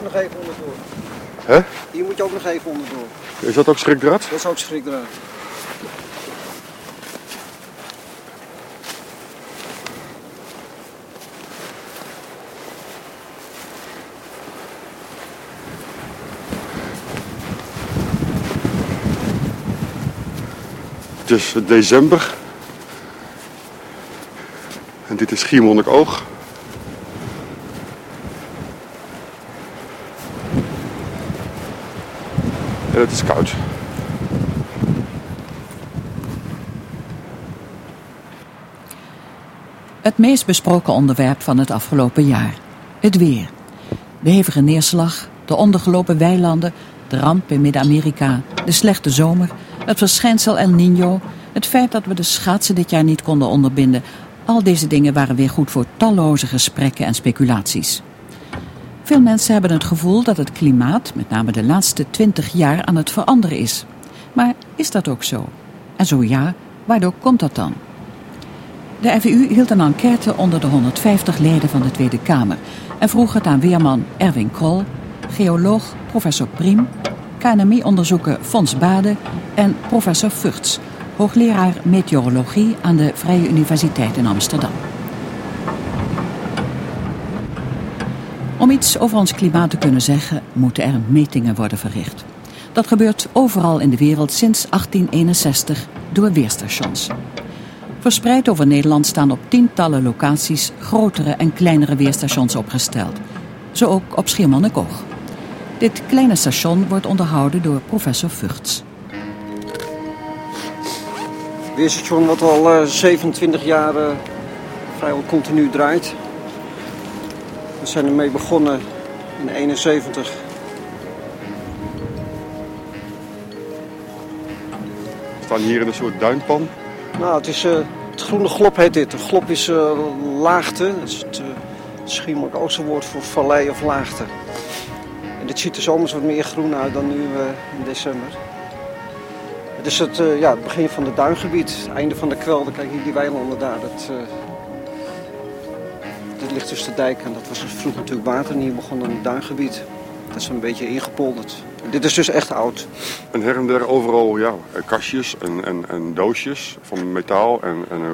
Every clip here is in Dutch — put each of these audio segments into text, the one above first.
ook nog even onderdoor. Hè? Hier moet je ook nog even onderdoor. Is dat ook schrikdraad? Dat is ook schrikdraad. Het is december. En dit is Schiermonnikoog. Het is koud. Het meest besproken onderwerp van het afgelopen jaar. Het weer. De hevige neerslag, de ondergelopen weilanden, de ramp in Midden-Amerika, de slechte zomer, het verschijnsel El Niño, het feit dat we de schaatsen dit jaar niet konden onderbinden. Al deze dingen waren weer goed voor talloze gesprekken en speculaties. Veel mensen hebben het gevoel dat het klimaat, met name de laatste twintig jaar, aan het veranderen is. Maar is dat ook zo? En zo ja, waardoor komt dat dan? De RVU hield een enquête onder de 150 leden van de Tweede Kamer en vroeg het aan weerman Erwin Krol, geoloog professor Priem, KNMI-onderzoeker Fons Bade en professor Vugts, hoogleraar meteorologie aan de Vrije Universiteit in Amsterdam. Om iets over ons klimaat te kunnen zeggen, moeten er metingen worden verricht. Dat gebeurt overal in de wereld sinds 1861 door weerstations. Verspreid over Nederland staan op tientallen locaties grotere en kleinere weerstations opgesteld. Zo ook op Schiermonnikoog. Dit kleine station wordt onderhouden door professor Vugts. Weerstation wat al eh, 27 jaar eh, vrijwel continu draait. We zijn ermee begonnen in 71. We staan hier in een soort duinpan. Nou, het is eh, het groene glop heet dit. De glop is eh, laagte. Dat is het uh, woord voor vallei of laagte. En dit ziet er zomers wat meer groen uit dan nu in december. Het is het, ja, het begin van het duingebied, het einde van de kwelder. Kijk hier die weilanden daar. Dat, dit ligt tussen de dijk en dat was vroeger natuurlijk water. En hier begon een duingebied. Dat is een beetje ingepolderd. Dit is dus echt oud. En her en der overal ja, kastjes en, en, en doosjes van metaal. En, en, eh,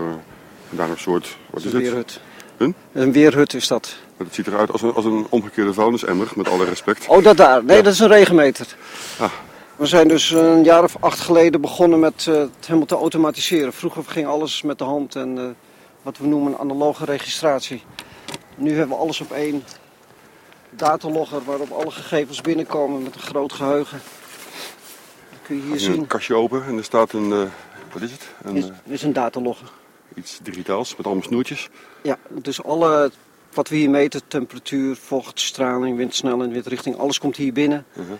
en daar een soort, wat is een weerhut. Een? Een weerhut is dat. Het ziet eruit als een, als een omgekeerde vuilnisemmer, met alle respect. Oh, dat daar. Nee, Ja. dat is een regenmeter. Ah. We zijn dus een jaar of acht geleden begonnen met eh, het helemaal te automatiseren. Vroeger ging alles met de hand en eh, wat we noemen analoge registratie. Nu hebben we alles op één datalogger waarop alle gegevens binnenkomen met een groot geheugen. Dat kun je hier zien. een kastje open en er staat een, eh, wat is het? Een, eh, is, een datalogger. iets digitaals met allemaal snoertjes. Ja, dus alle wat we hier meten, temperatuur, vocht, straling, windsnelheid, windrichting, alles komt hier binnen. Mhm.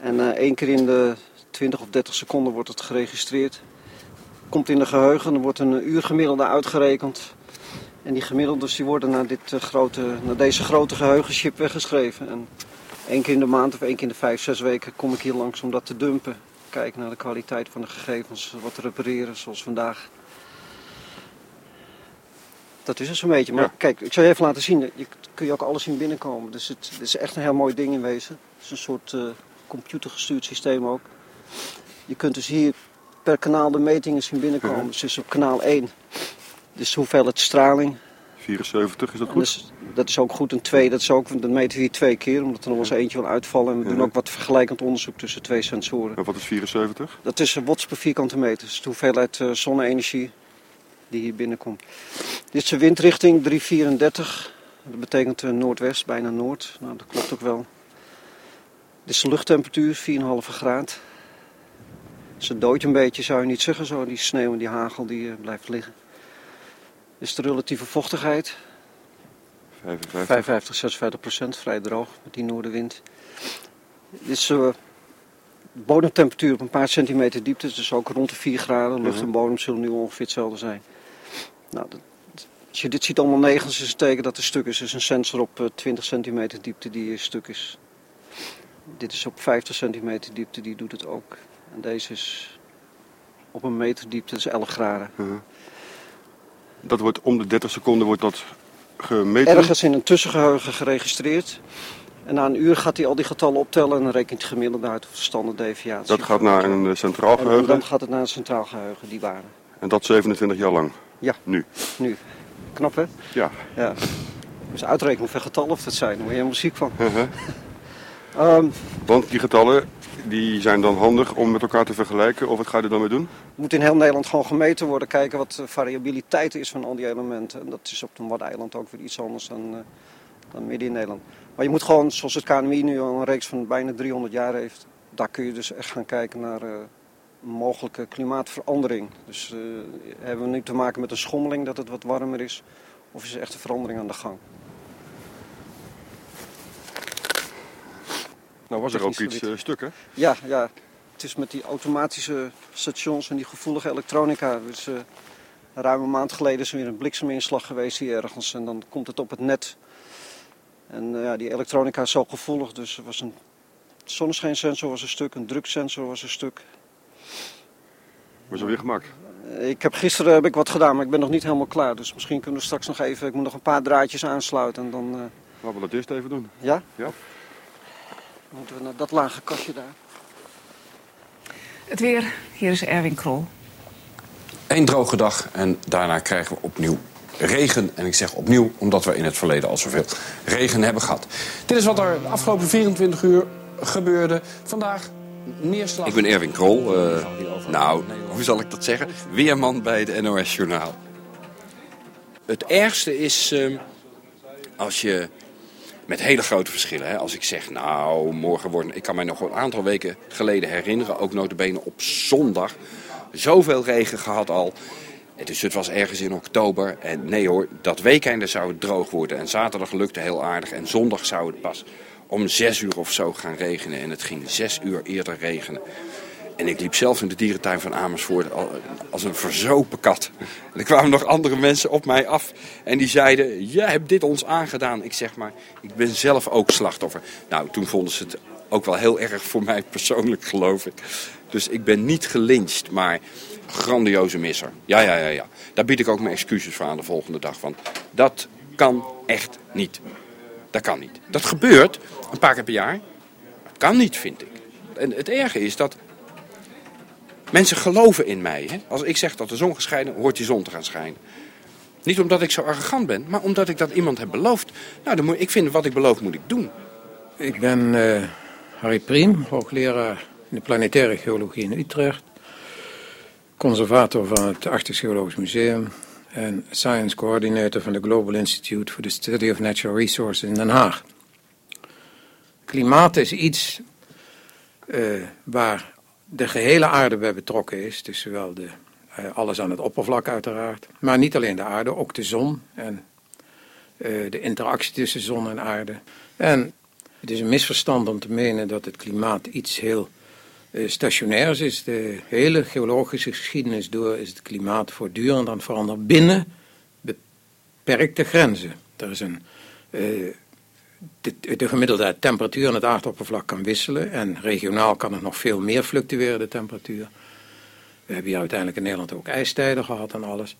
En eh, één keer in de 20 of 30 seconden wordt het geregistreerd. Komt in de geheugen, er wordt een uur gemiddelde uitgerekend. En die gemiddeldes die worden naar, dit, eh, grote, naar deze grote geheugenchip weggeschreven. En één keer in de maand of één keer in de vijf, zes weken kom ik hier langs om dat te dumpen. Kijken naar de kwaliteit van de gegevens, wat te repareren, zoals vandaag. Dat is het zo'n beetje. Maar Ja. kijk, ik zal je even laten zien. Je kun je ook alles zien binnenkomen. Dus het, het is echt een heel mooi ding in wezen. Het is een soort eh, computergestuurd systeem ook. Je kunt dus hier per kanaal de metingen zien binnenkomen. Mhm. Dus het is op kanaal 1. Dus de hoeveelheid straling. 74, is dat goed? dus, dat is ook goed. En 2, dat, is ook, dat meten we hier twee keer. Omdat er nog eens eentje wil uitvallen. En we doen ook wat vergelijkend onderzoek tussen twee sensoren. En wat is 74? Dat is een watts per vierkante meter. Dus de hoeveelheid eh, zonne-energie die hier binnenkomt. Dit is de windrichting 334. Dat betekent eh, noordwest, bijna noord. Nou, dat klopt ook wel. Dit is de luchttemperatuur, 4,5 graad. Ze dooit een beetje, zou je niet zeggen zo. Die sneeuw en die hagel die eh, blijft liggen. Is de relatieve vochtigheid. 55. 55, 56 procent, vrij droog met die noordenwind. Dit is de bodemtemperatuur op een paar centimeter diepte, dus ook rond de 4 graden. Lucht en bodem zullen nu ongeveer hetzelfde zijn. Nou, dat, als je dit ziet allemaal negens, is het teken dat er stuk is. Er is een sensor op eh, 20 centimeter diepte die eh, stuk is. Dit is op 50 centimeter diepte, die doet het ook. En deze is op een meter diepte, dat is 11 graden. Mhm. Dat wordt om de 30 seconden wordt dat gemeten. Ergens in een tussengeheugen geregistreerd. En na een uur gaat hij al die getallen optellen en dan rekent hij gemiddeld uit of de standaarddeviatie. Dat gaat naar een eh, centraal En geheugen. dan gaat het naar een centraal geheugen, die waarden. En dat 27 jaar lang. Ja. Nu. Nu. Knap hè? Ja. Ja. Dus uitrekenen hoeveel getallen of dat zijn, daar word je helemaal ziek van. Ehm, Want die getallen die zijn dan handig om met elkaar te vergelijken. Of wat ga je er dan mee doen? moet in heel Nederland gewoon gemeten worden. Kijken wat de variabiliteit is van al die elementen. En dat is op een Waddeneiland ook weer iets anders dan, eh, dan midden in Nederland. Maar je moet gewoon, zoals het KNMI nu al een reeks van bijna 300 jaar heeft. Daar kun je dus echt gaan kijken naar eh, mogelijke klimaatverandering. Dus eh, hebben we nu te maken met een schommeling dat het wat warmer is? Of is er echt een verandering aan de gang? Nou was er ook iets eh, stuk hè? Ja, ja, het is met die automatische stations en die gevoelige elektronica. Dus, ruim een maand geleden is er weer een blikseminslag geweest hier ergens en dan komt het op het net. En eh, ja, die elektronica is zo gevoelig, dus er was een zonnescheensensor was een stuk, een druksensor was een stuk. Was er weer gemaakt. Eh, Ik heb, gisteren heb ik wat gedaan, maar ik ben nog niet helemaal klaar. Dus misschien kunnen we straks nog even, ik moet nog een paar draadjes aansluiten en dan, eh, Laten we dat eerst even doen. ja? Ja. Dan moeten we naar dat lage kastje daar. Het weer, hier is Erwin Krol. Eén droge dag en daarna krijgen we opnieuw regen. En ik zeg opnieuw omdat we in het verleden al zoveel regen hebben gehad. Dit is wat er de afgelopen 24 uur gebeurde. Vandaag neerslag. Ik ben Erwin Krol. eh, nou, hoe zal ik dat zeggen? Weerman bij de NOS Journaal. Het ergste is eh, als je met hele grote verschillen. Hè, als ik zeg, nou, morgen wordt... Ik kan mij nog een aantal weken geleden herinneren, ook notabene op zondag... zoveel regen gehad al. Dus het was ergens in oktober. En nee hoor, dat weekende zou het droog worden. En zaterdag lukte heel aardig. En zondag zou het pas om zes uur of zo gaan regenen. En het ging zes uur eerder regenen. En ik liep zelf in de dierentuin van Amersfoort al- als een verzopen kat. En er kwamen nog andere mensen op mij af. En die zeiden, jij hebt dit ons aangedaan. Ik zeg maar, ik ben zelf ook slachtoffer. Nou, toen vonden ze het ook wel heel erg voor mij persoonlijk, geloof ik. Dus ik ben niet gelyncht, maar grandioze misser. Ja, ja, ja, ja. Daar bied ik ook mijn excuses voor aan de volgende dag. Want dat kan echt niet. Dat kan niet. Dat gebeurt een paar keer per jaar. Dat kan niet, vind ik. En het erge is dat mensen geloven in mij. Hè? Als ik zeg dat de zon gaat schijnen, hoort die zon te gaan schijnen. Niet omdat ik zo arrogant ben, maar omdat ik dat iemand heb beloofd. Nou, dan moet, ik vind wat ik beloof moet ik doen. Ik ben eh, Harry Priem, hoogleraar in de planetaire geologie in Utrecht. Conservator van het Arctisch Museum. En science coordinator van de Global Institute for the Study of Natural Resources in Den Haag. Klimaat is iets eh, waar de gehele aarde bij betrokken is. Dus zowel de, eh, alles aan het oppervlak uiteraard. Maar niet alleen de aarde, ook de zon en eh, de interactie tussen zon en aarde. En het is een misverstand om te menen dat het klimaat iets heel eh, stationairs is. De hele geologische geschiedenis door is het klimaat voortdurend aan het veranderen binnen beperkte grenzen. Er is een, de, de gemiddelde temperatuur aan het aardoppervlak kan wisselen en regionaal kan het nog veel meer fluctueren, de temperatuur. We hebben hier uiteindelijk in Nederland ook ijstijden gehad en alles.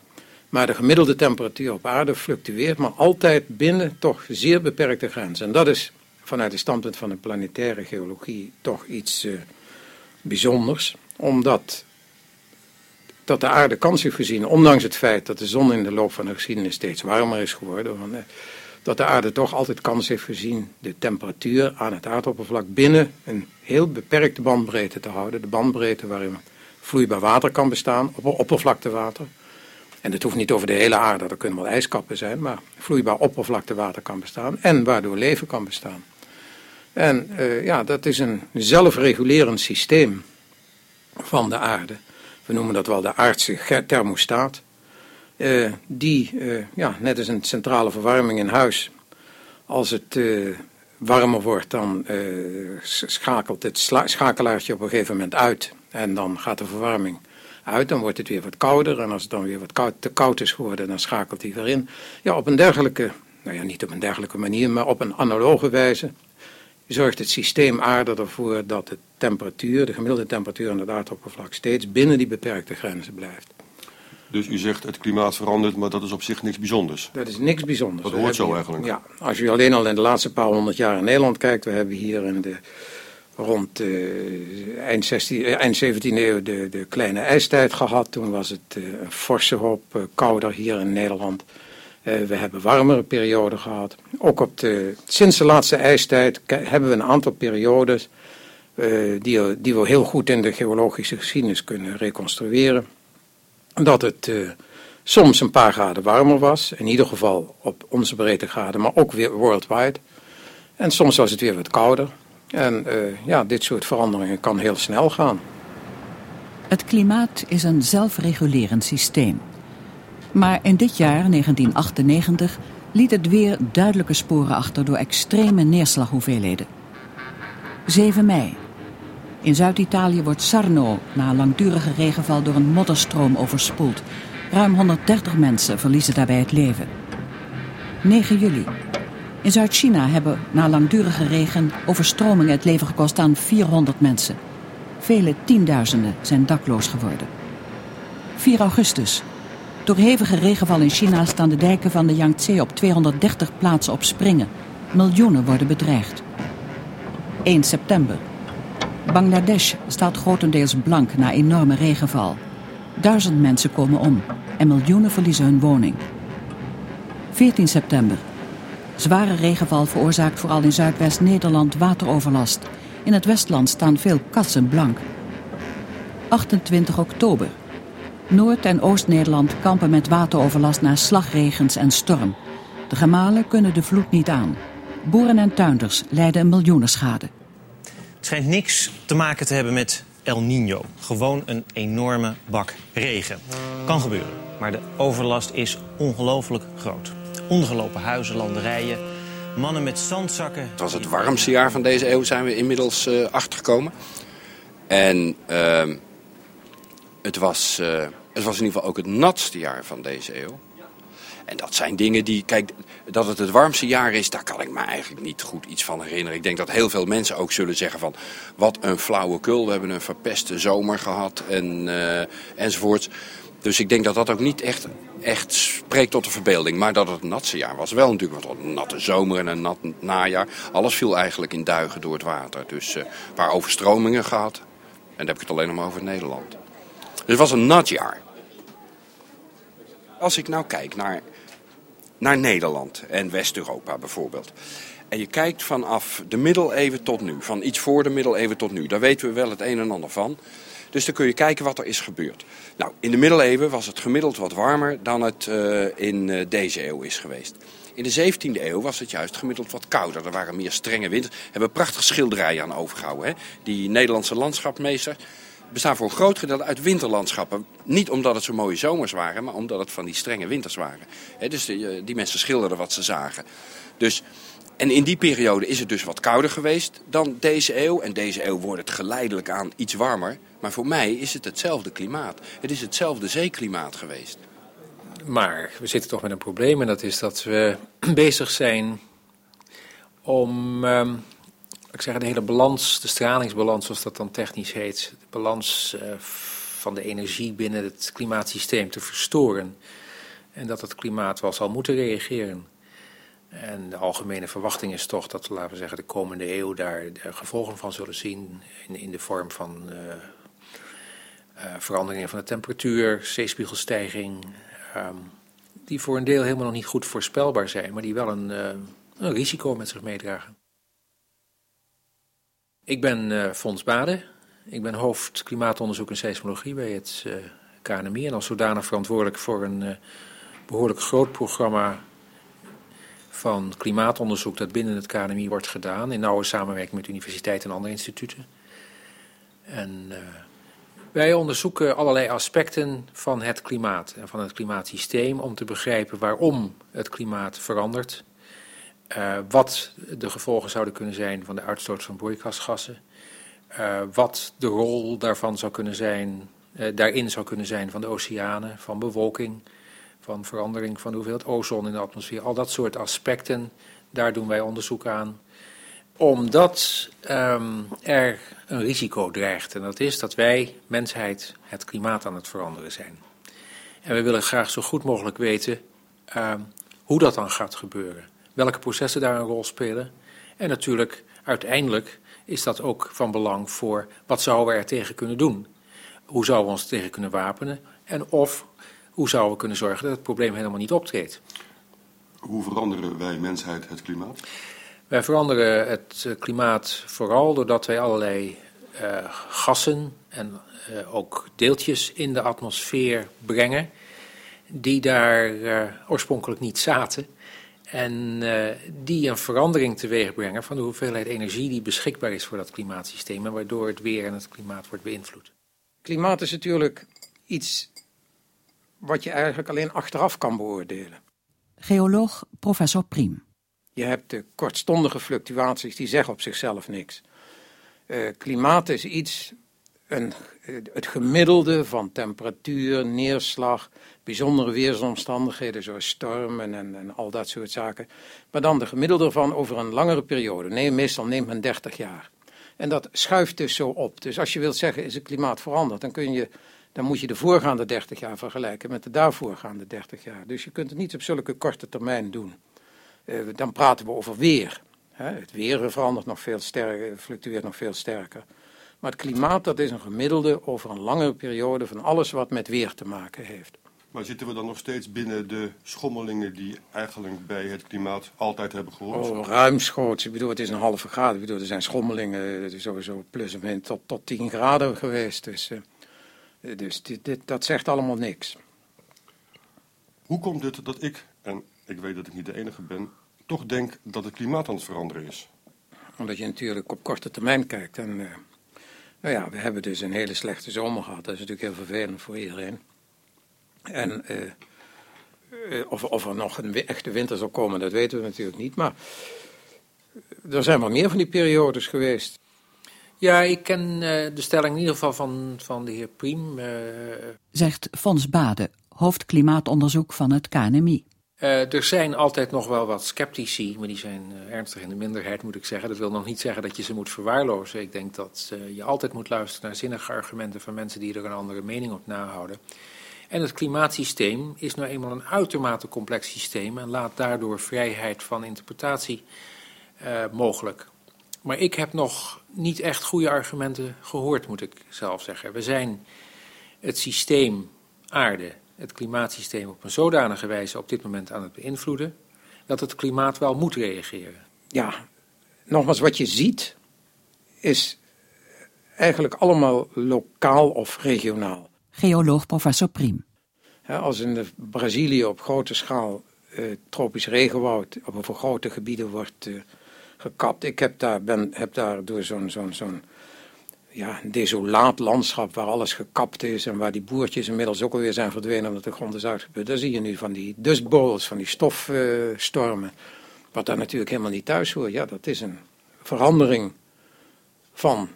Maar de gemiddelde temperatuur op aarde fluctueert, maar altijd binnen toch zeer beperkte grenzen. En dat is vanuit het standpunt van de planetaire geologie toch iets eh, bijzonders, omdat dat de aarde kans heeft gezien, ondanks het feit dat de zon in de loop van de geschiedenis steeds warmer is geworden, eh, dat de aarde toch altijd kans heeft gezien de temperatuur aan het aardoppervlak binnen een heel beperkte bandbreedte te houden. De bandbreedte waarin vloeibaar water kan bestaan, op oppervlaktewater. En het hoeft niet over de hele aarde, er kunnen wel ijskappen zijn, maar vloeibaar oppervlaktewater kan bestaan en waardoor leven kan bestaan. En eh, ja, dat is een zelfregulerend systeem van de aarde. We noemen dat wel de aardse thermostaat. Eh, die, eh, ja, net als een centrale verwarming in huis, als het eh, warmer wordt, dan schakelt het schakelaartje op een gegeven moment uit. En dan gaat de verwarming uit, dan wordt het weer wat kouder. En als het dan weer wat koud, te koud is geworden, dan schakelt hij weer in. Ja, op een dergelijke, nou ja, niet op een dergelijke manier, maar op een analoge wijze zorgt het systeem aarde ervoor dat de temperatuur, de gemiddelde temperatuur aan het aardoppervlak, steeds binnen die beperkte grenzen blijft. Dus u zegt het klimaat verandert, maar dat is op zich niks bijzonders. Dat is niks bijzonders. Dat We hoort zo eigenlijk. Ja, als u alleen al in de laatste paar honderd jaar in Nederland kijkt, we hebben hier in de, rond eh, eind, 16, eh, eind 17e eeuw de, de kleine ijstijd gehad. Toen was het eh, een forse hoop kouder hier in Nederland. We hebben warmere perioden gehad. Ook op de, sinds de laatste ijstijd hebben we een aantal periodes die, die we heel goed in de geologische geschiedenis kunnen reconstrueren. Dat het eh, soms een paar graden warmer was, in ieder geval op onze breedtegraden, maar ook weer worldwide. En soms was het weer wat kouder. En eh, ja, dit soort veranderingen kan heel snel gaan. Het klimaat is een zelfregulerend systeem. Maar in dit jaar, 1998, liet het weer duidelijke sporen achter door extreme neerslaghoeveelheden. 7 mei. In Zuid-Italië wordt Sarno na langdurige regenval door een modderstroom overspoeld. Ruim 130 mensen verliezen daarbij het leven. 9 juli. In Zuid-China hebben na langdurige regen overstromingen het leven gekost aan 400 mensen. Vele tienduizenden zijn dakloos geworden. 4 augustus. Door hevige regenval in China staan de dijken van de Yangtze op 230 plaatsen op springen. Miljoenen worden bedreigd. 1 september. Bangladesh staat grotendeels blank na enorme regenval. Duizend mensen komen om en miljoenen verliezen hun woning. 14 september. Zware regenval veroorzaakt vooral in Zuidwest-Nederland wateroverlast. In het Westland staan veel kassen blank. 28 oktober. Noord- en Oost-Nederland kampen met wateroverlast na slagregens en storm. De gemalen kunnen de vloed niet aan. Boeren en tuinders lijden een miljoenenschade. Het schijnt niks te maken te hebben met El Nino. Gewoon een enorme bak regen. Kan gebeuren, maar de overlast is ongelooflijk groot. Ondergelopen huizen, landerijen, mannen met zandzakken. Het was het warmste jaar van deze eeuw, zijn we inmiddels eh, achtergekomen. En ehm, het, was, eh, het was in ieder geval ook het natste jaar van deze eeuw. En dat zijn dingen die, kijk, dat het het warmste jaar is, daar kan ik me eigenlijk niet goed iets van herinneren. Ik denk dat heel veel mensen ook zullen zeggen van, wat een flauwekul, we hebben een verpeste zomer gehad en, eh, enzovoorts. Dus ik denk dat dat ook niet echt, echt spreekt tot de verbeelding. Maar dat het een natste jaar was wel natuurlijk, want een natte zomer en een nat najaar. Alles viel eigenlijk in duigen door het water. Dus eh waar overstromingen gehad, en dan heb ik het alleen nog maar over Nederland. Dus het was een nat jaar. Als ik nou kijk naar, naar Nederland en West-Europa bijvoorbeeld. En je kijkt vanaf de middeleeuwen tot nu, van iets voor de middeleeuwen tot nu. Daar weten we wel het een en ander van. Dus dan kun je kijken wat er is gebeurd. Nou, in de middeleeuwen was het gemiddeld wat warmer dan het eh, in eh, deze eeuw is geweest. In de 17e eeuw was het juist gemiddeld wat kouder. Er waren meer strenge winters. We hebben prachtige schilderijen aan overgehouden. Hè? Die Nederlandse landschapmeester bestaan voor een groot gedeelte uit winterlandschappen. Niet omdat het zo mooie zomers waren, maar omdat het van die strenge winters waren. Dus die, eh, die mensen schilderden wat ze zagen. Dus, en in die periode is het dus wat kouder geweest dan deze eeuw. En deze eeuw wordt het geleidelijk aan iets warmer. Maar voor mij is het hetzelfde klimaat. Het is hetzelfde zeeklimaat geweest. Maar we zitten toch met een probleem en dat is dat we bezig zijn om, ehm, ik zeg, de hele balans, de stralingsbalans zoals dat dan technisch heet, de balans eh, van de energie binnen het klimaatsysteem te verstoren. En dat het klimaat wel zal moeten reageren. En de algemene verwachting is toch dat laten we zeggen, de komende eeuw daar de gevolgen van zullen zien in, in de vorm van eh, eh, veranderingen van de temperatuur, zeespiegelstijging, ehm, die voor een deel helemaal nog niet goed voorspelbaar zijn, maar die wel een, een risico met zich meedragen. Ik ben eh Fons Bade. Ik ben hoofd klimaatonderzoek en seismologie bij het eh, KNMI en als zodanig verantwoordelijk voor een eh, behoorlijk groot programma van klimaatonderzoek dat binnen het KNMI wordt gedaan in nauwe samenwerking met universiteiten en andere instituten. En wij onderzoeken allerlei aspecten van het klimaat en van het klimaatsysteem om te begrijpen waarom het klimaat verandert, eh, wat de gevolgen zouden kunnen zijn van de uitstoot van broeikasgassen, eh, wat de rol daarvan zou kunnen zijn, eh, daarin zou kunnen zijn van de oceanen, van bewolking, van verandering van de hoeveelheid ozon in de atmosfeer, al dat soort aspecten, daar doen wij onderzoek aan omdat ehm, er een risico dreigt. En dat is dat wij, mensheid, het klimaat aan het veranderen zijn. En we willen graag zo goed mogelijk weten uh, hoe dat dan gaat gebeuren. Welke processen daar een rol spelen. En natuurlijk, uiteindelijk is dat ook van belang voor wat zouden we er tegen kunnen doen. Hoe zouden we ons tegen kunnen wapenen? En of hoe zouden we kunnen zorgen dat het probleem helemaal niet optreedt? Hoe veranderen wij mensheid het klimaat? Wij veranderen het eh, klimaat vooral doordat wij allerlei uh, gassen en uh, ook deeltjes in de atmosfeer brengen die daar uh, oorspronkelijk niet zaten. En die een verandering teweeg brengen van de hoeveelheid energie die beschikbaar is voor dat klimaatsysteem en waardoor het weer en het klimaat wordt beïnvloed. Klimaat is natuurlijk iets wat je eigenlijk alleen achteraf kan beoordelen. Geoloog professor Priem. Je hebt de kortstondige fluctuaties, die zeggen op zichzelf niks. Uh, klimaat is iets, een, het gemiddelde van temperatuur, neerslag, bijzondere weersomstandigheden zoals stormen en, en, al dat soort zaken. Maar dan de gemiddelde van over een langere periode. Nee, meestal neemt men 30 jaar. En dat schuift dus zo op. Dus als je wilt zeggen, is het klimaat veranderd, dan kun je dan moet je de voorgaande 30 jaar vergelijken met de daarvoorgaande 30 jaar. Dus je kunt het niet op zulke korte termijn doen. Uh, dan praten we over weer. Hè? Het weer verandert nog veel sterker, fluctueert nog veel sterker. Maar het klimaat, dat is een gemiddelde over een langere periode van alles wat met weer te maken heeft. Maar zitten we dan nog steeds binnen de schommelingen die eigenlijk bij het klimaat altijd hebben gehoord? Oh, ruimschoots. Ik bedoel, het is een halve graad. Ik bedoel, er zijn schommelingen, het is sowieso plus of min tot, tot 10 graden geweest. Dus... Uh, dus dit, dit, dat zegt allemaal niks. Hoe komt het dat ik, en ik weet dat ik niet de enige ben, toch denk dat het klimaat aan het veranderen is? Omdat je natuurlijk op korte termijn kijkt. En, uh, nou ja, we hebben dus een hele slechte zomer gehad. Dat is natuurlijk heel vervelend voor iedereen. En uh, uh, of, of, er nog een echte winter zal komen, dat weten we natuurlijk niet. Maar er zijn wel meer van die periodes geweest. Ja, ik ken uh, de stelling in ieder geval van, van de heer Priem. Uh, Zegt Fons Bade, hoofd klimaatonderzoek van het KNMI. Uh, er zijn altijd nog wel wat sceptici, maar die zijn ernstig in de minderheid, moet ik zeggen. Dat wil nog niet zeggen dat je ze moet verwaarlozen. Ik denk dat je altijd moet luisteren naar zinnige argumenten van mensen die er een andere mening op nahouden. En het klimaatsysteem is nou eenmaal een uitermate complex systeem en laat daardoor vrijheid van interpretatie mogelijk. Maar ik heb nog niet echt goede argumenten gehoord, moet ik zelf zeggen. We zijn het systeem aarde, het klimaatsysteem, op een zodanige wijze op dit moment aan het beïnvloeden, dat het klimaat wel moet reageren. Ja, nogmaals, wat je ziet is eigenlijk allemaal lokaal of regionaal. Geoloog professor Priem. als in de Brazilië op grote schaal uh, tropisch regenwoud op over grote gebieden wordt uh, gekapt. Ik heb daar, ben, heb daar door zo'n zo'n zo'n ja, desolaat landschap waar alles gekapt is en waar die boertjes inmiddels ook alweer zijn verdwenen omdat de grond is uitgeput. Daar zie je nu van die dust bowls, van die stofstormen. Wat daar natuurlijk helemaal niet thuis hoort. Ja, dat is een verandering van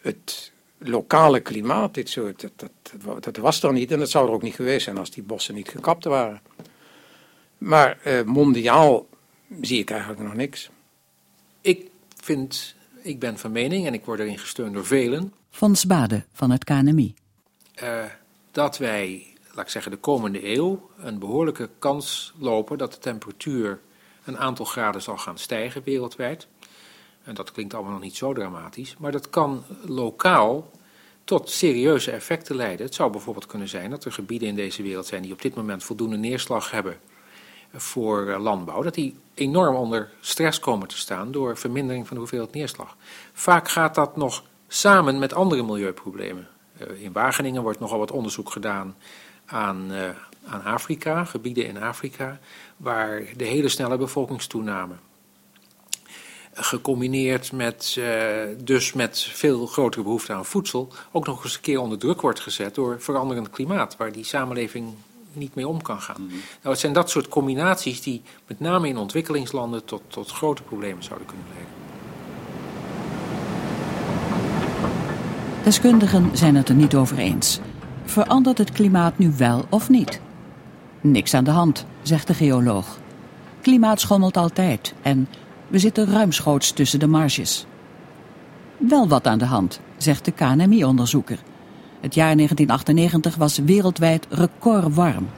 het lokale klimaat. Dit soort, dat, dat, dat was er niet en dat zou er ook niet geweest zijn als die bossen niet gekapt waren. Maar uh, mondiaal zie ik eigenlijk nog niks. Ik vind, ik ben van mening, en ik word erin gesteund door velen. Fons Bade van het KNMI. Uh, dat wij, laat ik zeggen, de komende eeuw een behoorlijke kans lopen dat de temperatuur een aantal graden zal gaan stijgen wereldwijd. En dat klinkt allemaal nog niet zo dramatisch, maar dat kan lokaal tot serieuze effecten leiden. Het zou bijvoorbeeld kunnen zijn dat er gebieden in deze wereld zijn die op dit moment voldoende neerslag hebben voor eh, landbouw, dat die enorm onder stress komen te staan door vermindering van de hoeveelheid neerslag. Vaak gaat dat nog samen met andere milieuproblemen. Uh, in Wageningen wordt nogal wat onderzoek gedaan aan, uh, aan Afrika, gebieden in Afrika, waar de hele snelle bevolkingstoename gecombineerd met, dus met veel grotere behoefte aan voedsel, ook nog eens een keer onder druk wordt gezet door veranderend klimaat, waar die samenleving niet mee om kan gaan. Mhm. Nou, het zijn dat soort combinaties die met name in ontwikkelingslanden tot, tot grote problemen zouden kunnen leiden. Deskundigen zijn het er niet over eens. Verandert het klimaat nu wel of niet? Niks aan de hand, zegt de geoloog. Klimaat schommelt altijd en we zitten ruimschoots tussen de marges. Wel wat aan de hand, zegt de KNMI-onderzoeker. Het jaar 1998 was wereldwijd recordwarm.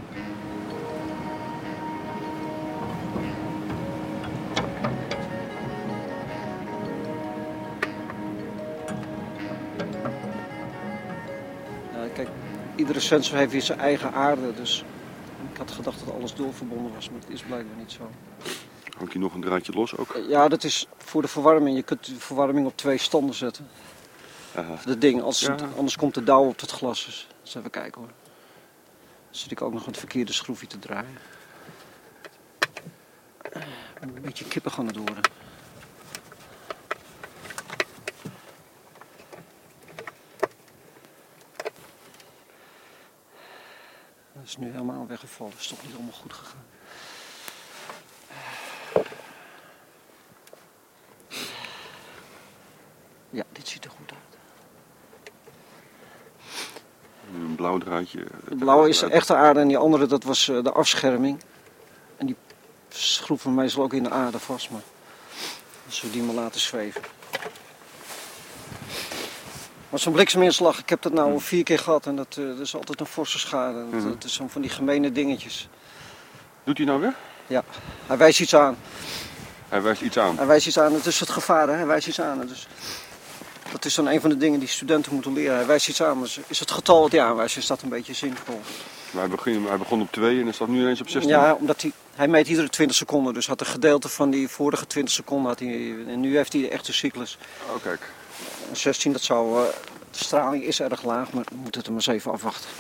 Iedere sensor heeft weer zijn eigen aarde. Dus ik had gedacht dat alles doorverbonden was, maar het is blijkbaar niet zo. Hangt hier nog een draadje los ook? Ja, dat is voor de verwarming. Je kunt de verwarming op twee standen zetten. Dat ding, als Ja. anders komt de dauw op het glas. Dus eens even kijken hoor. Dan zit ik ook nog het verkeerde schroefje te draaien. Een beetje kippig aan het worden. Dat is nu helemaal weggevallen. Dat is toch niet allemaal goed gegaan. Ja, dit ziet er goed uit. Een blauw draadje. De blauwe is de echte aarde en die andere dat was eh, de afscherming. En die schroeven meestal ook in de aarde vast, maar als we die maar laten zweven. Maar zo'n blikseminslag, ik heb dat nou al vier keer gehad en dat, eh, dat is altijd een forse schade. Dat, Mhm. dat is zo'n van die gemene dingetjes. Doet hij nou weer? Ja, hij wijst iets aan. Hij wijst iets aan. Hij wijst iets aan, het is het gevaar, hè? hij wijst iets aan. Dus dat is dan een van de dingen die studenten moeten leren. Hij wijst iets aan, dus is het getal dat hij aanwijst, is dat een beetje zinvol. Maar hij, begon, hij begon op 2 en dan staat nu ineens op 16. Ja, omdat hij, hij meet iedere 20 seconden. Dus had een gedeelte van die vorige 20 seconden. Had hij, en nu heeft hij de echte cyclus. Oh, kijk. En 16, dat zou. eh, de straling is erg laag, maar we moeten het er maar eens even afwachten.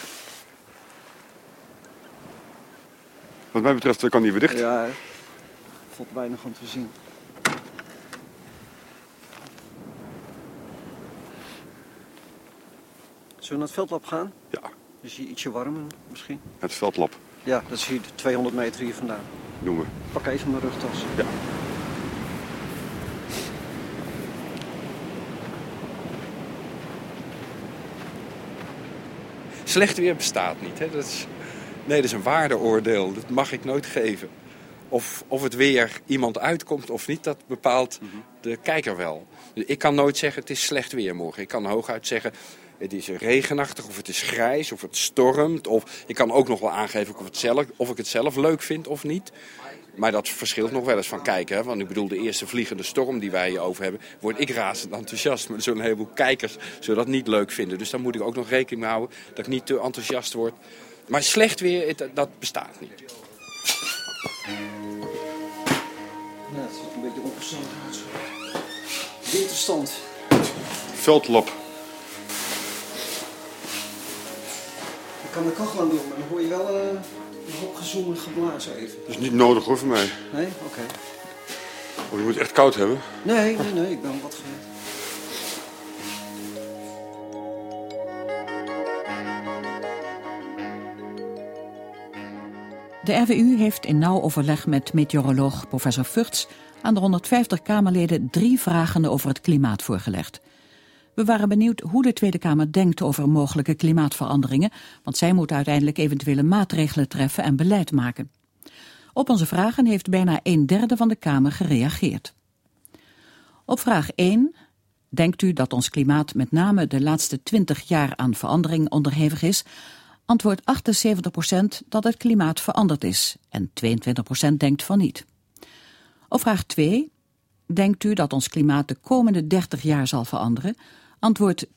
Wat mij betreft eh, kan die weer dicht. Ja, valt weinig aan te zien. We naar het veldlab gaan? Ja. Is hier ietsje warmer misschien? Het veldlab Ja, dat is hier 200 meter hier vandaan. doen we. Pak even mijn rugtas. Ja. Slecht weer bestaat niet. Hè? Dat is, nee, dat is een waardeoordeel. Dat mag ik nooit geven. Of, of het weer iemand uitkomt of niet, dat bepaalt de kijker wel. Dus ik kan nooit zeggen het is slecht weer morgen. Ik kan hooguit zeggen het is regenachtig of het is grijs of het stormt. Of ik kan ook nog wel aangeven of, het zelf, of ik het zelf leuk vind of niet. Maar dat verschilt nog wel eens van kijken. Hè? Want ik bedoel, de eerste vliegende storm die wij hier over hebben... word ik razend enthousiast. Maar er zullen een heleboel kijkers zullen dat niet leuk vinden. Dus daar moet ik ook nog rekening mee houden dat ik niet te enthousiast word. Maar slecht weer, het- dat bestaat niet. Ja, het ziet een beetje onverstandig uit. Winterstand. Veldlab. Ik kan de kachel aan doen, maar dan hoor je wel eh, een hoop gezoem en geblazen even. Dat is niet nodig hoor voor mij. Nee? Oké. Oh, je moet het echt koud hebben. Nee, nee, nee, ik ben wat gewend. De RWU heeft in nauw overleg met meteoroloog professor Vurts aan de 150 Kamerleden drie vragen over het klimaat voorgelegd. We waren benieuwd hoe de Tweede Kamer denkt over mogelijke klimaatveranderingen, want zij moet uiteindelijk eventuele maatregelen treffen en beleid maken. Op onze vragen heeft bijna een derde van de Kamer gereageerd. Op vraag 1. Denkt u dat ons klimaat met name de laatste 20 jaar aan verandering onderhevig is? Antwoordt 78% dat het klimaat veranderd is en 22% denkt van niet. Op vraag 2. Denkt u dat ons klimaat de komende 30 jaar zal veranderen? Antwoordt 92%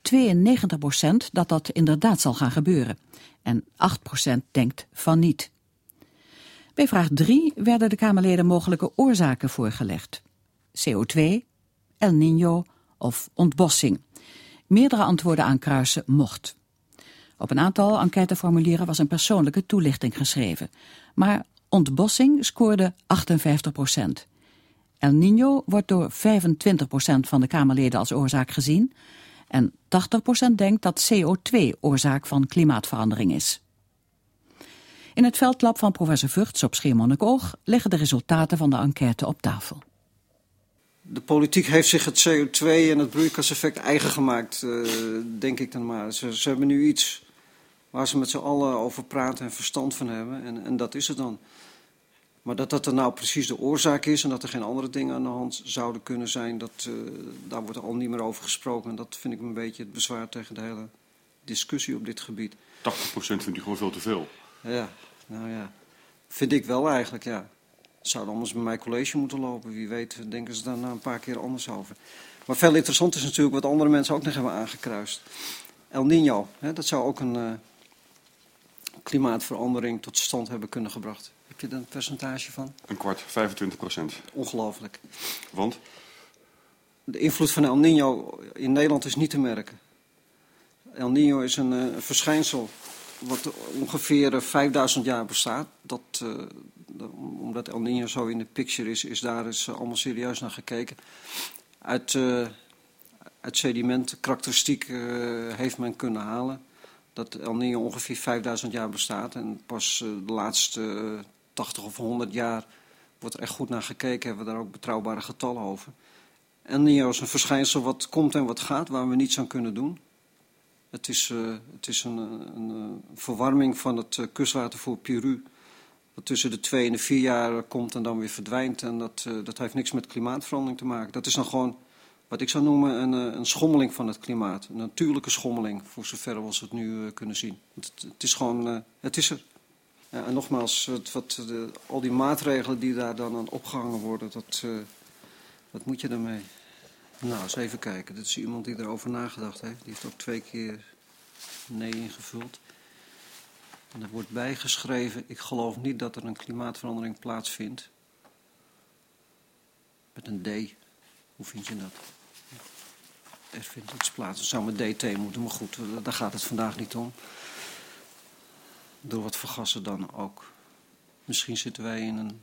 dat dat inderdaad zal gaan gebeuren en 8% denkt van niet. Bij vraag 3 werden de Kamerleden mogelijke oorzaken voorgelegd. CO2, El Niño of ontbossing. Meerdere antwoorden aankruisen mocht. Op een aantal enquêteformulieren was een persoonlijke toelichting geschreven. Maar ontbossing scoorde 58 procent. El Niño wordt door 25 procent van de Kamerleden als oorzaak gezien. En 80 procent denkt dat CO2 oorzaak van klimaatverandering is. In het veldlab van professor Vugts op Schiermonnikoog liggen de resultaten van de enquête op tafel. De politiek heeft zich het CO2 en het broeikaseffect eigen gemaakt, eh, denk ik dan maar. Ze, ze hebben nu iets waar ze met z'n allen over praten en verstand van hebben. En, en dat is het dan. Maar dat dat er nou precies de oorzaak is en dat er geen andere dingen aan de hand zouden kunnen zijn, dat, eh, daar wordt al niet meer over gesproken. En dat vind ik een beetje het bezwaar tegen de hele discussie op dit gebied. 80% vindt u gewoon veel te veel. Ja, nou ja. Vind ik wel eigenlijk, ja. Zou dan anders bij mij college moeten lopen. Wie weet denken ze daar na een paar keer anders over. Maar veel interessant is natuurlijk wat andere mensen ook nog hebben aangekruist. El Nino, hè, dat zou ook een uh, klimaatverandering tot stand hebben kunnen gebracht. Heb je daar een percentage van? Een kwart, 25 procent. Ongelooflijk. Want? De invloed van El Nino in Nederland is niet te merken. El Nino is een uh, verschijnsel wat ongeveer 5000 jaar bestaat. Dat, uh, omdat El Nino zo in de picture is, is daar is allemaal serieus naar gekeken. Uit, uh, uit sediment karakteristiek uh, heeft men kunnen halen dat El Nino ongeveer 5000 jaar bestaat. En pas de laatste 80 of 100 jaar wordt er echt goed naar gekeken. Hebben we daar ook betrouwbare getallen over. El Nino is een verschijnsel wat komt en wat gaat, waar we niets aan kunnen doen. Het is, uh, het is een, een, verwarming van het uh, kustwater voor Peru. Wat tussen de twee en de vier jaar komt en dan weer verdwijnt. En dat, uh, dat heeft niks met klimaatverandering te maken. Dat is dan gewoon wat ik zou noemen een, een schommeling van het klimaat. Een natuurlijke schommeling, voor zover we het nu kunnen zien. Het, het, is gewoon, het is er. En nogmaals, het, wat, de, al die maatregelen die daar dan aan opgehangen worden, dat, wat moet je daarmee? Nou, eens even kijken. Dit is iemand die erover nagedacht heeft. Die heeft ook twee keer nee ingevuld. En er wordt bijgeschreven, ik geloof niet dat er een klimaatverandering plaatsvindt. Met een D. Hoe vind je dat? Er vindt iets plaats. Het zou met DT moeten, maar goed, daar gaat het vandaag niet om. Door wat vergassen dan ook. Misschien zitten wij in een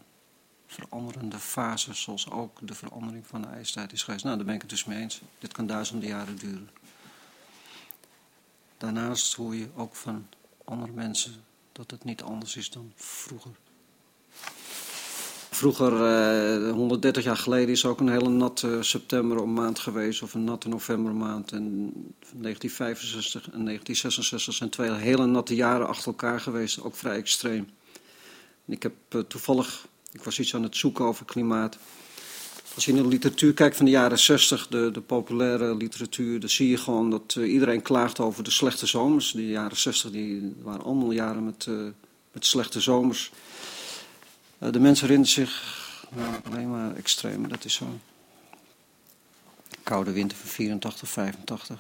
veranderende fase, zoals ook de verandering van de ijstijd is geweest. Nou, daar ben ik het dus mee eens. Dit kan duizenden jaren duren. Daarnaast hoor je ook van andere mensen dat het niet anders is dan vroeger. Vroeger, eh, 130 jaar geleden, is ook een hele natte september maand geweest, of een natte novembermaand. En 1965 en 1966 zijn twee hele natte jaren achter elkaar geweest, ook vrij extreem. En ik heb uh, toevallig ik was iets aan het zoeken over klimaat. Als je in de literatuur kijkt van de jaren 60, de, de populaire literatuur, dan zie je gewoon dat iedereen klaagt over de slechte zomers. De jaren 60 die waren allemaal jaren met, met slechte zomers. Uh, de mensen herinneren zich nou, alleen maar extreem. Dat is zo'n koude winter van 84, 85.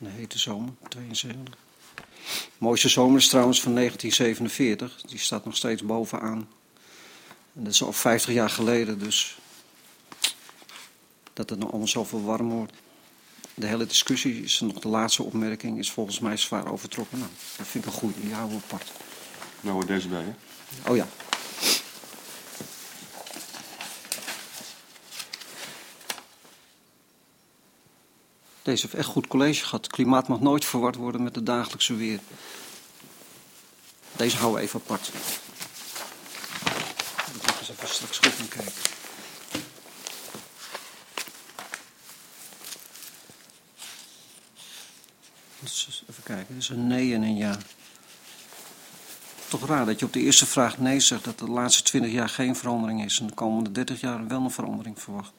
Een hete zomer, 72. De mooiste zomer is trouwens van 1947. Die staat nog steeds bovenaan. En dat is al 50 jaar geleden, dus dat het nog allemaal zoveel warm wordt. De hele discussie is nog de laatste opmerking, is volgens mij zwaar overtrokken. Nou, dat vind ik een goede, die houden we apart. Nou hoort deze bij, hè? Oh ja. Deze heeft echt goed college gehad. Het klimaat mag nooit verward worden met het dagelijkse weer. Deze houden we even apart eens even straks goed kijken. Dus even kijken, dit is een nee en een ja. Toch raar dat je op de eerste vraag nee zegt dat de laatste 20 jaar geen verandering is en de komende 30 jaar wel een verandering verwacht.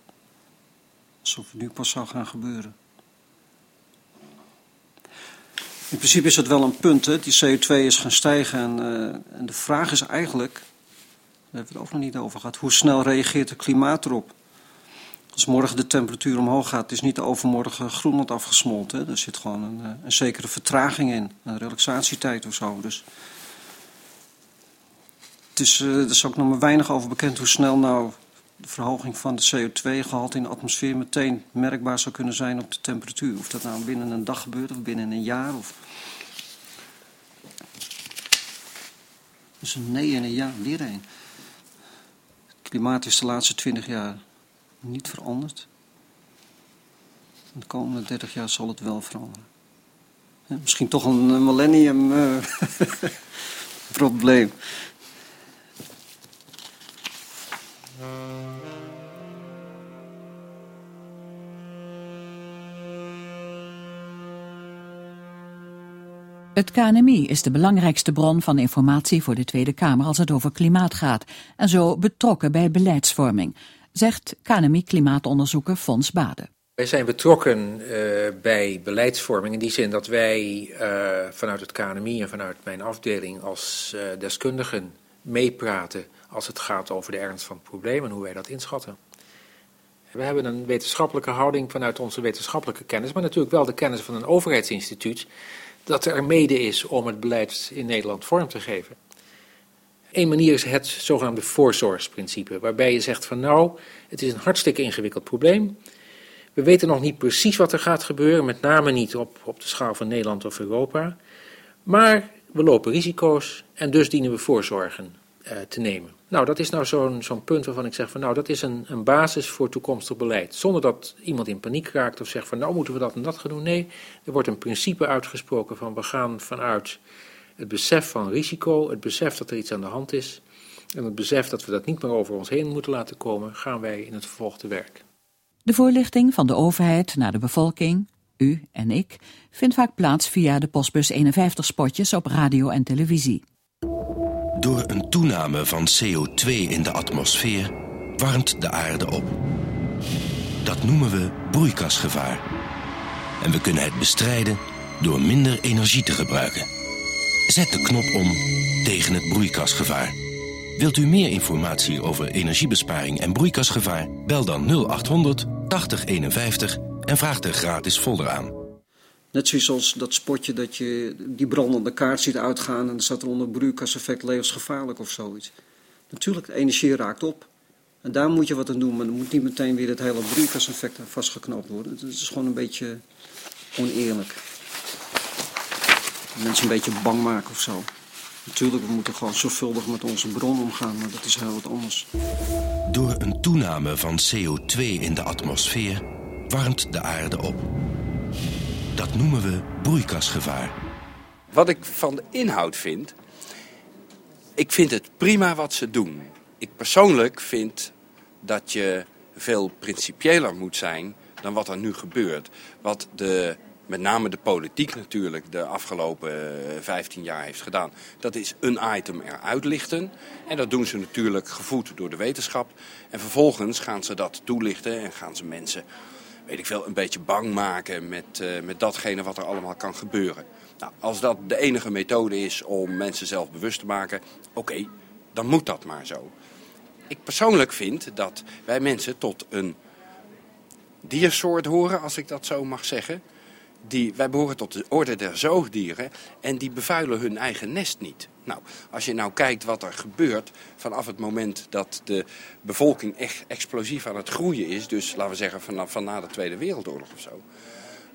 Alsof het nu pas zou gaan gebeuren. In principe is het wel een punt, hè? die CO2 is gaan stijgen en, uh, en de vraag is eigenlijk daar hebben we het ook nog niet over gehad. Hoe snel reageert het klimaat erop? Als morgen de temperatuur omhoog gaat, is niet overmorgen Groenland afgesmolten. Er zit gewoon een, eh, een, zekere vertraging in, een relaxatietijd of zo. Dus het is, uh, er is ook nog maar weinig over bekend hoe snel nou de verhoging van de CO2-gehalte in de atmosfeer meteen merkbaar zou kunnen zijn op de temperatuur. Of dat nou binnen een dag gebeurt of binnen een jaar. Of... Dus een nee en een ja, weer een. Het klimaat is de laatste 20 jaar niet veranderd. De komende 30 jaar zal het wel veranderen. Misschien toch een millennium uh, probleem. Het KNMI is de belangrijkste bron van informatie voor de Tweede Kamer als het over klimaat gaat en zo betrokken bij beleidsvorming, zegt KNMI-klimaatonderzoeker Fons Bade. Wij zijn betrokken uh, bij beleidsvorming in die zin dat wij uh, vanuit het KNMI en vanuit mijn afdeling als uh, deskundigen meepraten als het gaat over de ernst van het probleem en hoe wij dat inschatten. We hebben een wetenschappelijke houding vanuit onze wetenschappelijke kennis, maar natuurlijk wel de kennis van een overheidsinstituut dat er mede is om het beleid in Nederland vorm te geven. Eén manier is het zogenaamde voorzorgsprincipe, waarbij je zegt van nou, het is een hartstikke ingewikkeld probleem. We weten nog niet precies wat er gaat gebeuren, met name niet op, op de schaal van Nederland of Europa. Maar we lopen risico's en dus dienen we voorzorgen uh, te nemen. Nou, dat is nou zo'n zo'n punt waarvan ik zeg van nou, dat is een, een basis voor toekomstig beleid. Zonder dat iemand in paniek raakt of zegt van nou moeten we dat en dat gaan doen. Nee, er wordt een principe uitgesproken van we gaan vanuit het besef van risico, het besef dat er iets aan de hand is en het besef dat we dat niet meer over ons heen moeten laten komen, gaan wij in het vervolg te werk. De voorlichting van de overheid naar de bevolking, u en ik, vindt vaak plaats via de Postbus 51 spotjes op radio en televisie. Door een toename van CO2 in de atmosfeer warmt de aarde op. Dat noemen we broeikasgevaar. En we kunnen het bestrijden door minder energie te gebruiken. Zet de knop om tegen het broeikasgevaar. Wilt u meer informatie over energiebesparing en broeikasgevaar? Bel dan 0800 8051 en vraag de gratis folder aan. Net zoals dat spotje dat je die brandende kaart ziet uitgaan en dan staat er onder broeikaseffect levensgevaarlijk of zoiets. Natuurlijk, de energie raakt op. En daar moet je wat aan doen, maar dan moet niet meteen weer het hele broeikaseffect vastgeknapt worden. Het is gewoon een beetje oneerlijk. Mensen een beetje bang maken of zo. Natuurlijk, we moeten gewoon zorgvuldig met onze bron omgaan, maar dat is heel wat anders. Door een toename van CO2 in de atmosfeer warmt de aarde op. Dat noemen we broeikasgevaar. Wat ik van de inhoud vind, ik vind het prima wat ze doen. Ik persoonlijk vind dat je veel principiëler moet zijn dan wat er nu gebeurt. Wat de met name de politiek natuurlijk de afgelopen 15 jaar heeft gedaan. Dat is een item eruit lichten. En dat doen ze natuurlijk gevoed door de wetenschap. En vervolgens gaan ze dat toelichten en gaan ze mensen, weet ik veel, een beetje bang maken met, uh, met datgene wat er allemaal kan gebeuren. Nou, als dat de enige methode is om mensen zelf bewust te maken, oké, dan moet dat maar zo. Ik persoonlijk vind dat wij mensen tot een diersoort horen, als ik dat zo mag zeggen die, wij behoren tot de orde der zoogdieren en die bevuilen hun eigen nest niet. Nou, als je nou kijkt wat er gebeurt vanaf het moment dat de bevolking echt explosief aan het groeien is, dus laten we zeggen vanaf van na de Tweede Wereldoorlog of zo,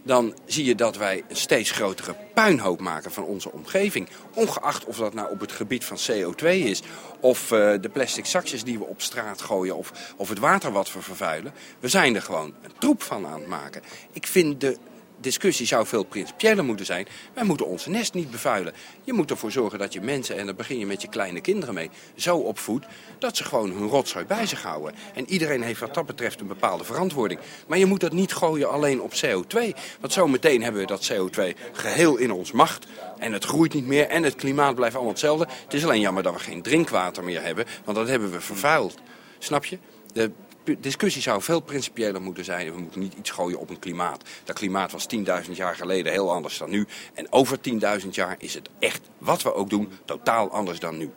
dan zie je dat wij een steeds grotere puinhoop maken van onze omgeving. Ongeacht of dat nou op het gebied van CO2 is, of uh, de plastic zakjes die we op straat gooien, of, of het water wat we vervuilen. We zijn er gewoon een troep van aan het maken. Ik vind de discussie zou veel principiëler moeten zijn. Wij moeten ons nest niet bevuilen. Je moet ervoor zorgen dat je mensen, en daar begin je met je kleine kinderen mee, zo opvoedt dat ze gewoon hun rotzooi bij zich houden. En iedereen heeft wat dat betreft een bepaalde verantwoording. Maar je moet dat niet gooien alleen op CO2. Want zo meteen hebben we dat CO2 geheel in ons macht. En het groeit niet meer en het klimaat blijft allemaal hetzelfde. Het is alleen jammer dat we geen drinkwater meer hebben, want dat hebben we vervuild. Snap je? De discussie zou veel principiëler moeten zijn. We moeten niet iets gooien op een klimaat. Dat klimaat was 10.000 jaar geleden heel anders dan nu. En over 10.000 jaar is het echt, wat we ook doen, totaal anders dan nu.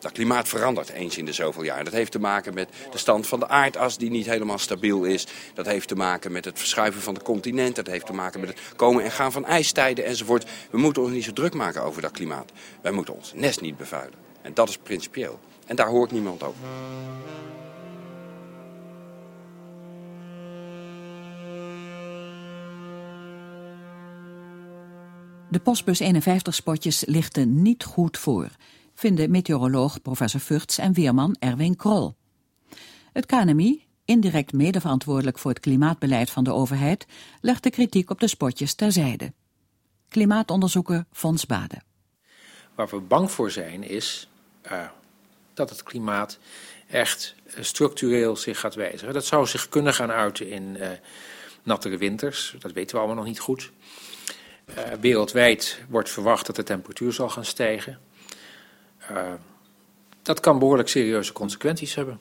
Dat klimaat verandert eens in de zoveel jaar. Dat heeft te maken met de stand van de aardas die niet helemaal stabiel is. Dat heeft te maken met het verschuiven van de continenten. Dat heeft te maken met het komen en gaan van ijstijden enzovoort. We moeten ons niet zo druk maken over dat klimaat. Wij moeten ons nest niet bevuilen. En dat is principieel. En daar hoort niemand over. De postbus 51-spotjes lichten niet goed voor, vinden meteoroloog professor Vurts en weerman Erwin Krol. Het KNMI, indirect medeverantwoordelijk voor het klimaatbeleid van de overheid, legt de kritiek op de spotjes terzijde. Klimaatonderzoeker Fons Bade. Waar we bang voor zijn is uh, dat het klimaat echt uh, structureel zich gaat wijzigen. Dat zou zich kunnen gaan uiten in uh, nattere winters, dat weten we allemaal nog niet goed. Uh, wereldwijd wordt verwacht dat de temperatuur zal gaan stijgen. Uh, dat kan behoorlijk serieuze consequenties hebben.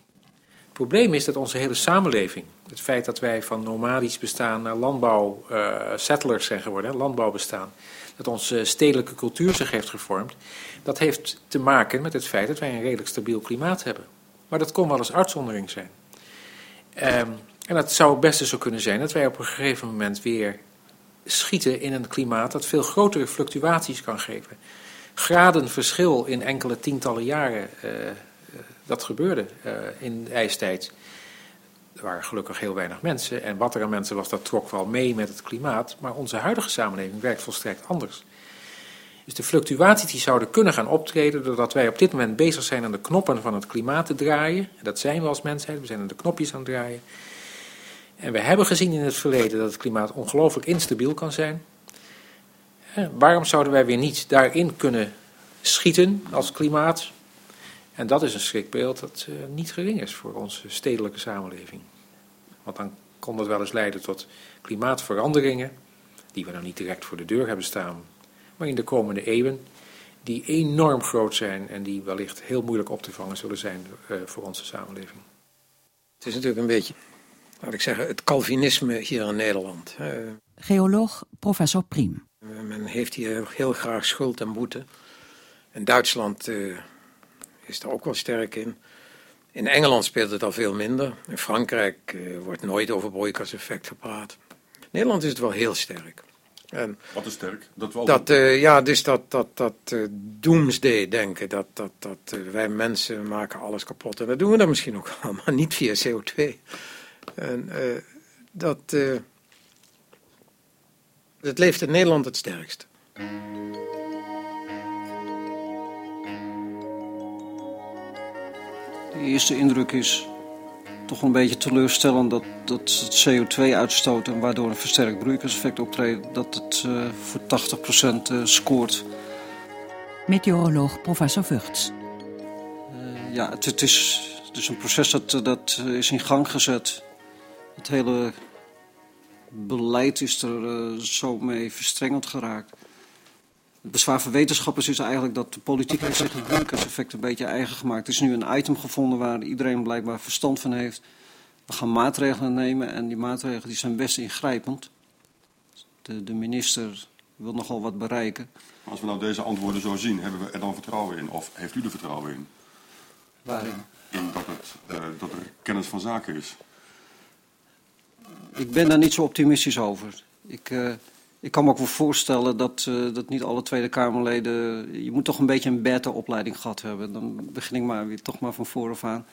Het probleem is dat onze hele samenleving, het feit dat wij van nomadisch bestaan naar landbouw, uh, settlers zijn geworden, landbouw bestaan, dat onze stedelijke cultuur zich heeft gevormd, dat heeft te maken met het feit dat wij een redelijk stabiel klimaat hebben. Maar dat kon wel eens uitzondering zijn. Um, en dat zou het beste zo kunnen zijn dat wij op een gegeven moment weer schieten in een klimaat dat veel grotere fluctuaties kan geven. Graden verschil in enkele tientallen jaren, uh, dat gebeurde uh, in de ijstijd. Er waren gelukkig heel weinig mensen en wat er aan mensen was, dat trok wel mee met het klimaat. Maar onze huidige samenleving werkt volstrekt anders. Dus de fluctuaties die zouden kunnen gaan optreden doordat wij op dit moment bezig zijn aan de knoppen van het klimaat te draaien. En dat zijn we als mensheid, we zijn aan de knopjes aan het draaien. En we hebben gezien in het verleden dat het klimaat ongelooflijk instabiel kan zijn. Waarom zouden wij weer niet daarin kunnen schieten als klimaat? En dat is een schrikbeeld dat uh, niet gering is voor onze stedelijke samenleving. Want dan kon dat wel eens leiden tot klimaatveranderingen, die we nou niet direct voor de deur hebben staan, maar in de komende eeuwen, die enorm groot zijn en die wellicht heel moeilijk op te vangen zullen zijn uh, voor onze samenleving. Het is natuurlijk een beetje laat ik zeggen, het Calvinisme hier in Nederland. Geoloog professor Priem. Men heeft hier heel graag schuld en boete. In Duitsland uh, is daar ook wel sterk in. In Engeland speelt het al veel minder. In Frankrijk uh, wordt nooit over broeikaseffect gepraat. In Nederland is het wel heel sterk. En Wat is sterk? Dat, wel dat uh, ja, dus dat, dat, dat uh, doomsday denken. Dat, dat, dat wij mensen maken alles kapot. En dat doen we dan misschien ook wel, maar niet via CO2. En uh, dat, uh, dat leeft in Nederland het sterkst. De eerste indruk is toch een beetje teleurstellend dat, dat het CO2 en waardoor een versterkt broeikaseffect optreedt, dat het uh, voor 80% scoort. Meteoroloog professor Vugts. ja, het, het, is dus een proces dat, dat is in gang gezet het hele beleid is er uh, zo mee verstrengeld geraakt. Het bezwaar van wetenschappers is eigenlijk dat de politiek heeft zich het broeikaseffect een beetje eigen gemaakt. Er is nu een item gevonden waar iedereen blijkbaar verstand van heeft. We gaan maatregelen nemen en die maatregelen die zijn best ingrijpend. De, de minister wil nogal wat bereiken. Als we nou deze antwoorden zo zien, hebben we er dan vertrouwen in? Of heeft u er vertrouwen in? Waarin? In dat, het, uh, dat er kennis van zaken is ik ben daar niet zo optimistisch over. Ik, uh, ik kan me ook wel voorstellen dat, uh, dat niet alle Tweede Kamerleden... Je moet toch een beetje een beta-opleiding gehad hebben. Dan begin ik maar weer toch maar van vooraf aan.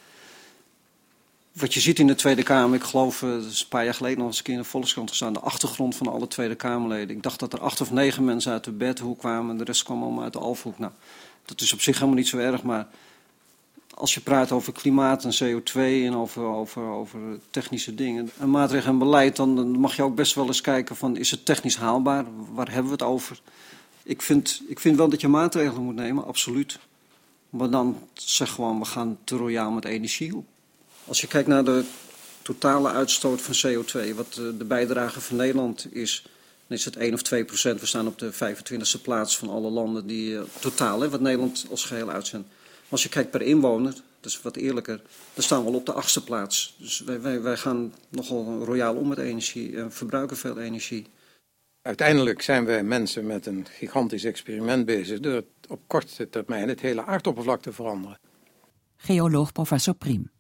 Wat je ziet in de Tweede Kamer, ik geloof, is een paar jaar geleden nog eens een keer in de Volkskrant gestaan, de achtergrond van alle Tweede Kamerleden. Ik dacht dat er acht of negen mensen uit de bedhoek kwamen en de rest kwam allemaal uit de Alfhoek. Nou, dat is op zich helemaal niet zo erg, maar als je praat over klimaat en CO2 en over, over, over technische dingen en maatregelen en beleid, dan mag je ook best wel eens kijken van is het technisch haalbaar? Waar hebben we het over? Ik vind, ik vind wel dat je maatregelen moet nemen, absoluut. Maar dan zeg gewoon, we gaan te royaal met energie. Als je kijkt naar de totale uitstoot van CO2, wat de bijdrage van Nederland is, dan is het 1 of 2 procent. We staan op de 25e plaats van alle landen die uh, totaal, hè, wat Nederland als geheel uitzendt. Als je kijkt per inwoner, dat is wat eerlijker, dan staan we al op de achtste plaats. Dus wij, wij, wij gaan nogal royaal om met energie en verbruiken veel energie. Uiteindelijk zijn wij mensen met een gigantisch experiment bezig door op korte termijn het hele aardoppervlak te veranderen. Geoloog professor Priem.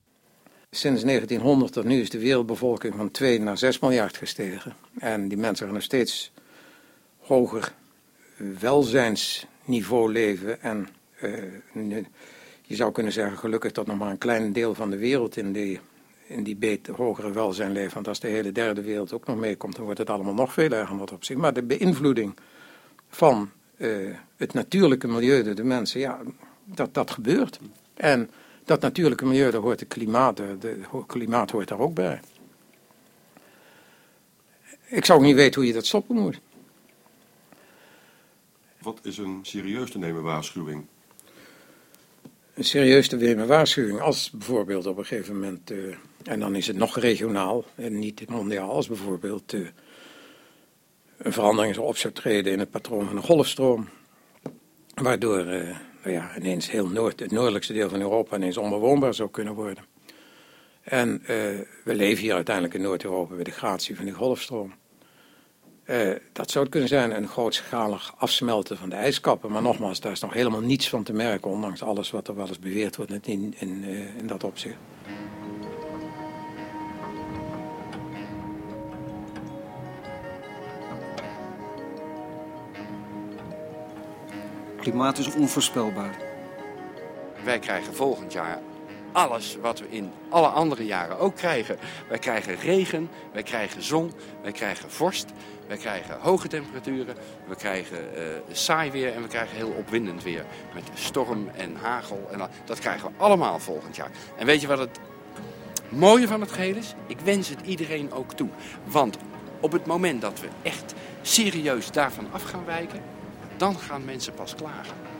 Sinds 1900 tot nu is de wereldbevolking van 2 naar 6 miljard gestegen. En die mensen gaan nog steeds hoger welzijnsniveau leven en uh, je zou kunnen zeggen, gelukkig dat nog maar een klein deel van de wereld in die, in die beter, hogere welzijn leeft. Want als de hele derde wereld ook nog meekomt, dan wordt het allemaal nog veel erger wat op zich. Maar de beïnvloeding van uh, het natuurlijke milieu door de mensen, ja, dat, dat gebeurt. En dat natuurlijke milieu, daar hoort het klimaat, de, de klimaat hoort daar ook bij. Ik zou ook niet weten hoe je dat stoppen moet. Wat is een serieus te nemen waarschuwing serieus te nemen waarschuwing. Als bijvoorbeeld op een gegeven moment, uh, en dan is het nog regionaal en niet mondiaal, als bijvoorbeeld uh, een verandering op zou treden in het patroon van een golfstroom. Waardoor uh, nou ja, ineens heel noord, het noordelijkste deel van Europa ineens onbewoonbaar zou kunnen worden. En we leven hier uiteindelijk in Noord-Europa bij de gratie van die golfstroom. Uh, dat zou het kunnen zijn, een grootschalig afsmelten van de ijskappen. Maar nogmaals, daar is nog helemaal niets van te merken, ondanks alles wat er wel eens beweerd wordt in, in, uh, in dat opzicht. Klimaat is onvoorspelbaar. Wij krijgen volgend jaar alles wat we in alle andere jaren ook krijgen. Wij krijgen regen, wij krijgen zon, wij krijgen vorst, wij krijgen hoge temperaturen, we krijgen uh, saai weer en we krijgen heel opwindend weer. Met storm en hagel. En dat krijgen we allemaal volgend jaar. En weet je wat het mooie van het geheel is? Ik wens het iedereen ook toe. Want op het moment dat we echt serieus daarvan af gaan wijken, dan gaan mensen pas klagen.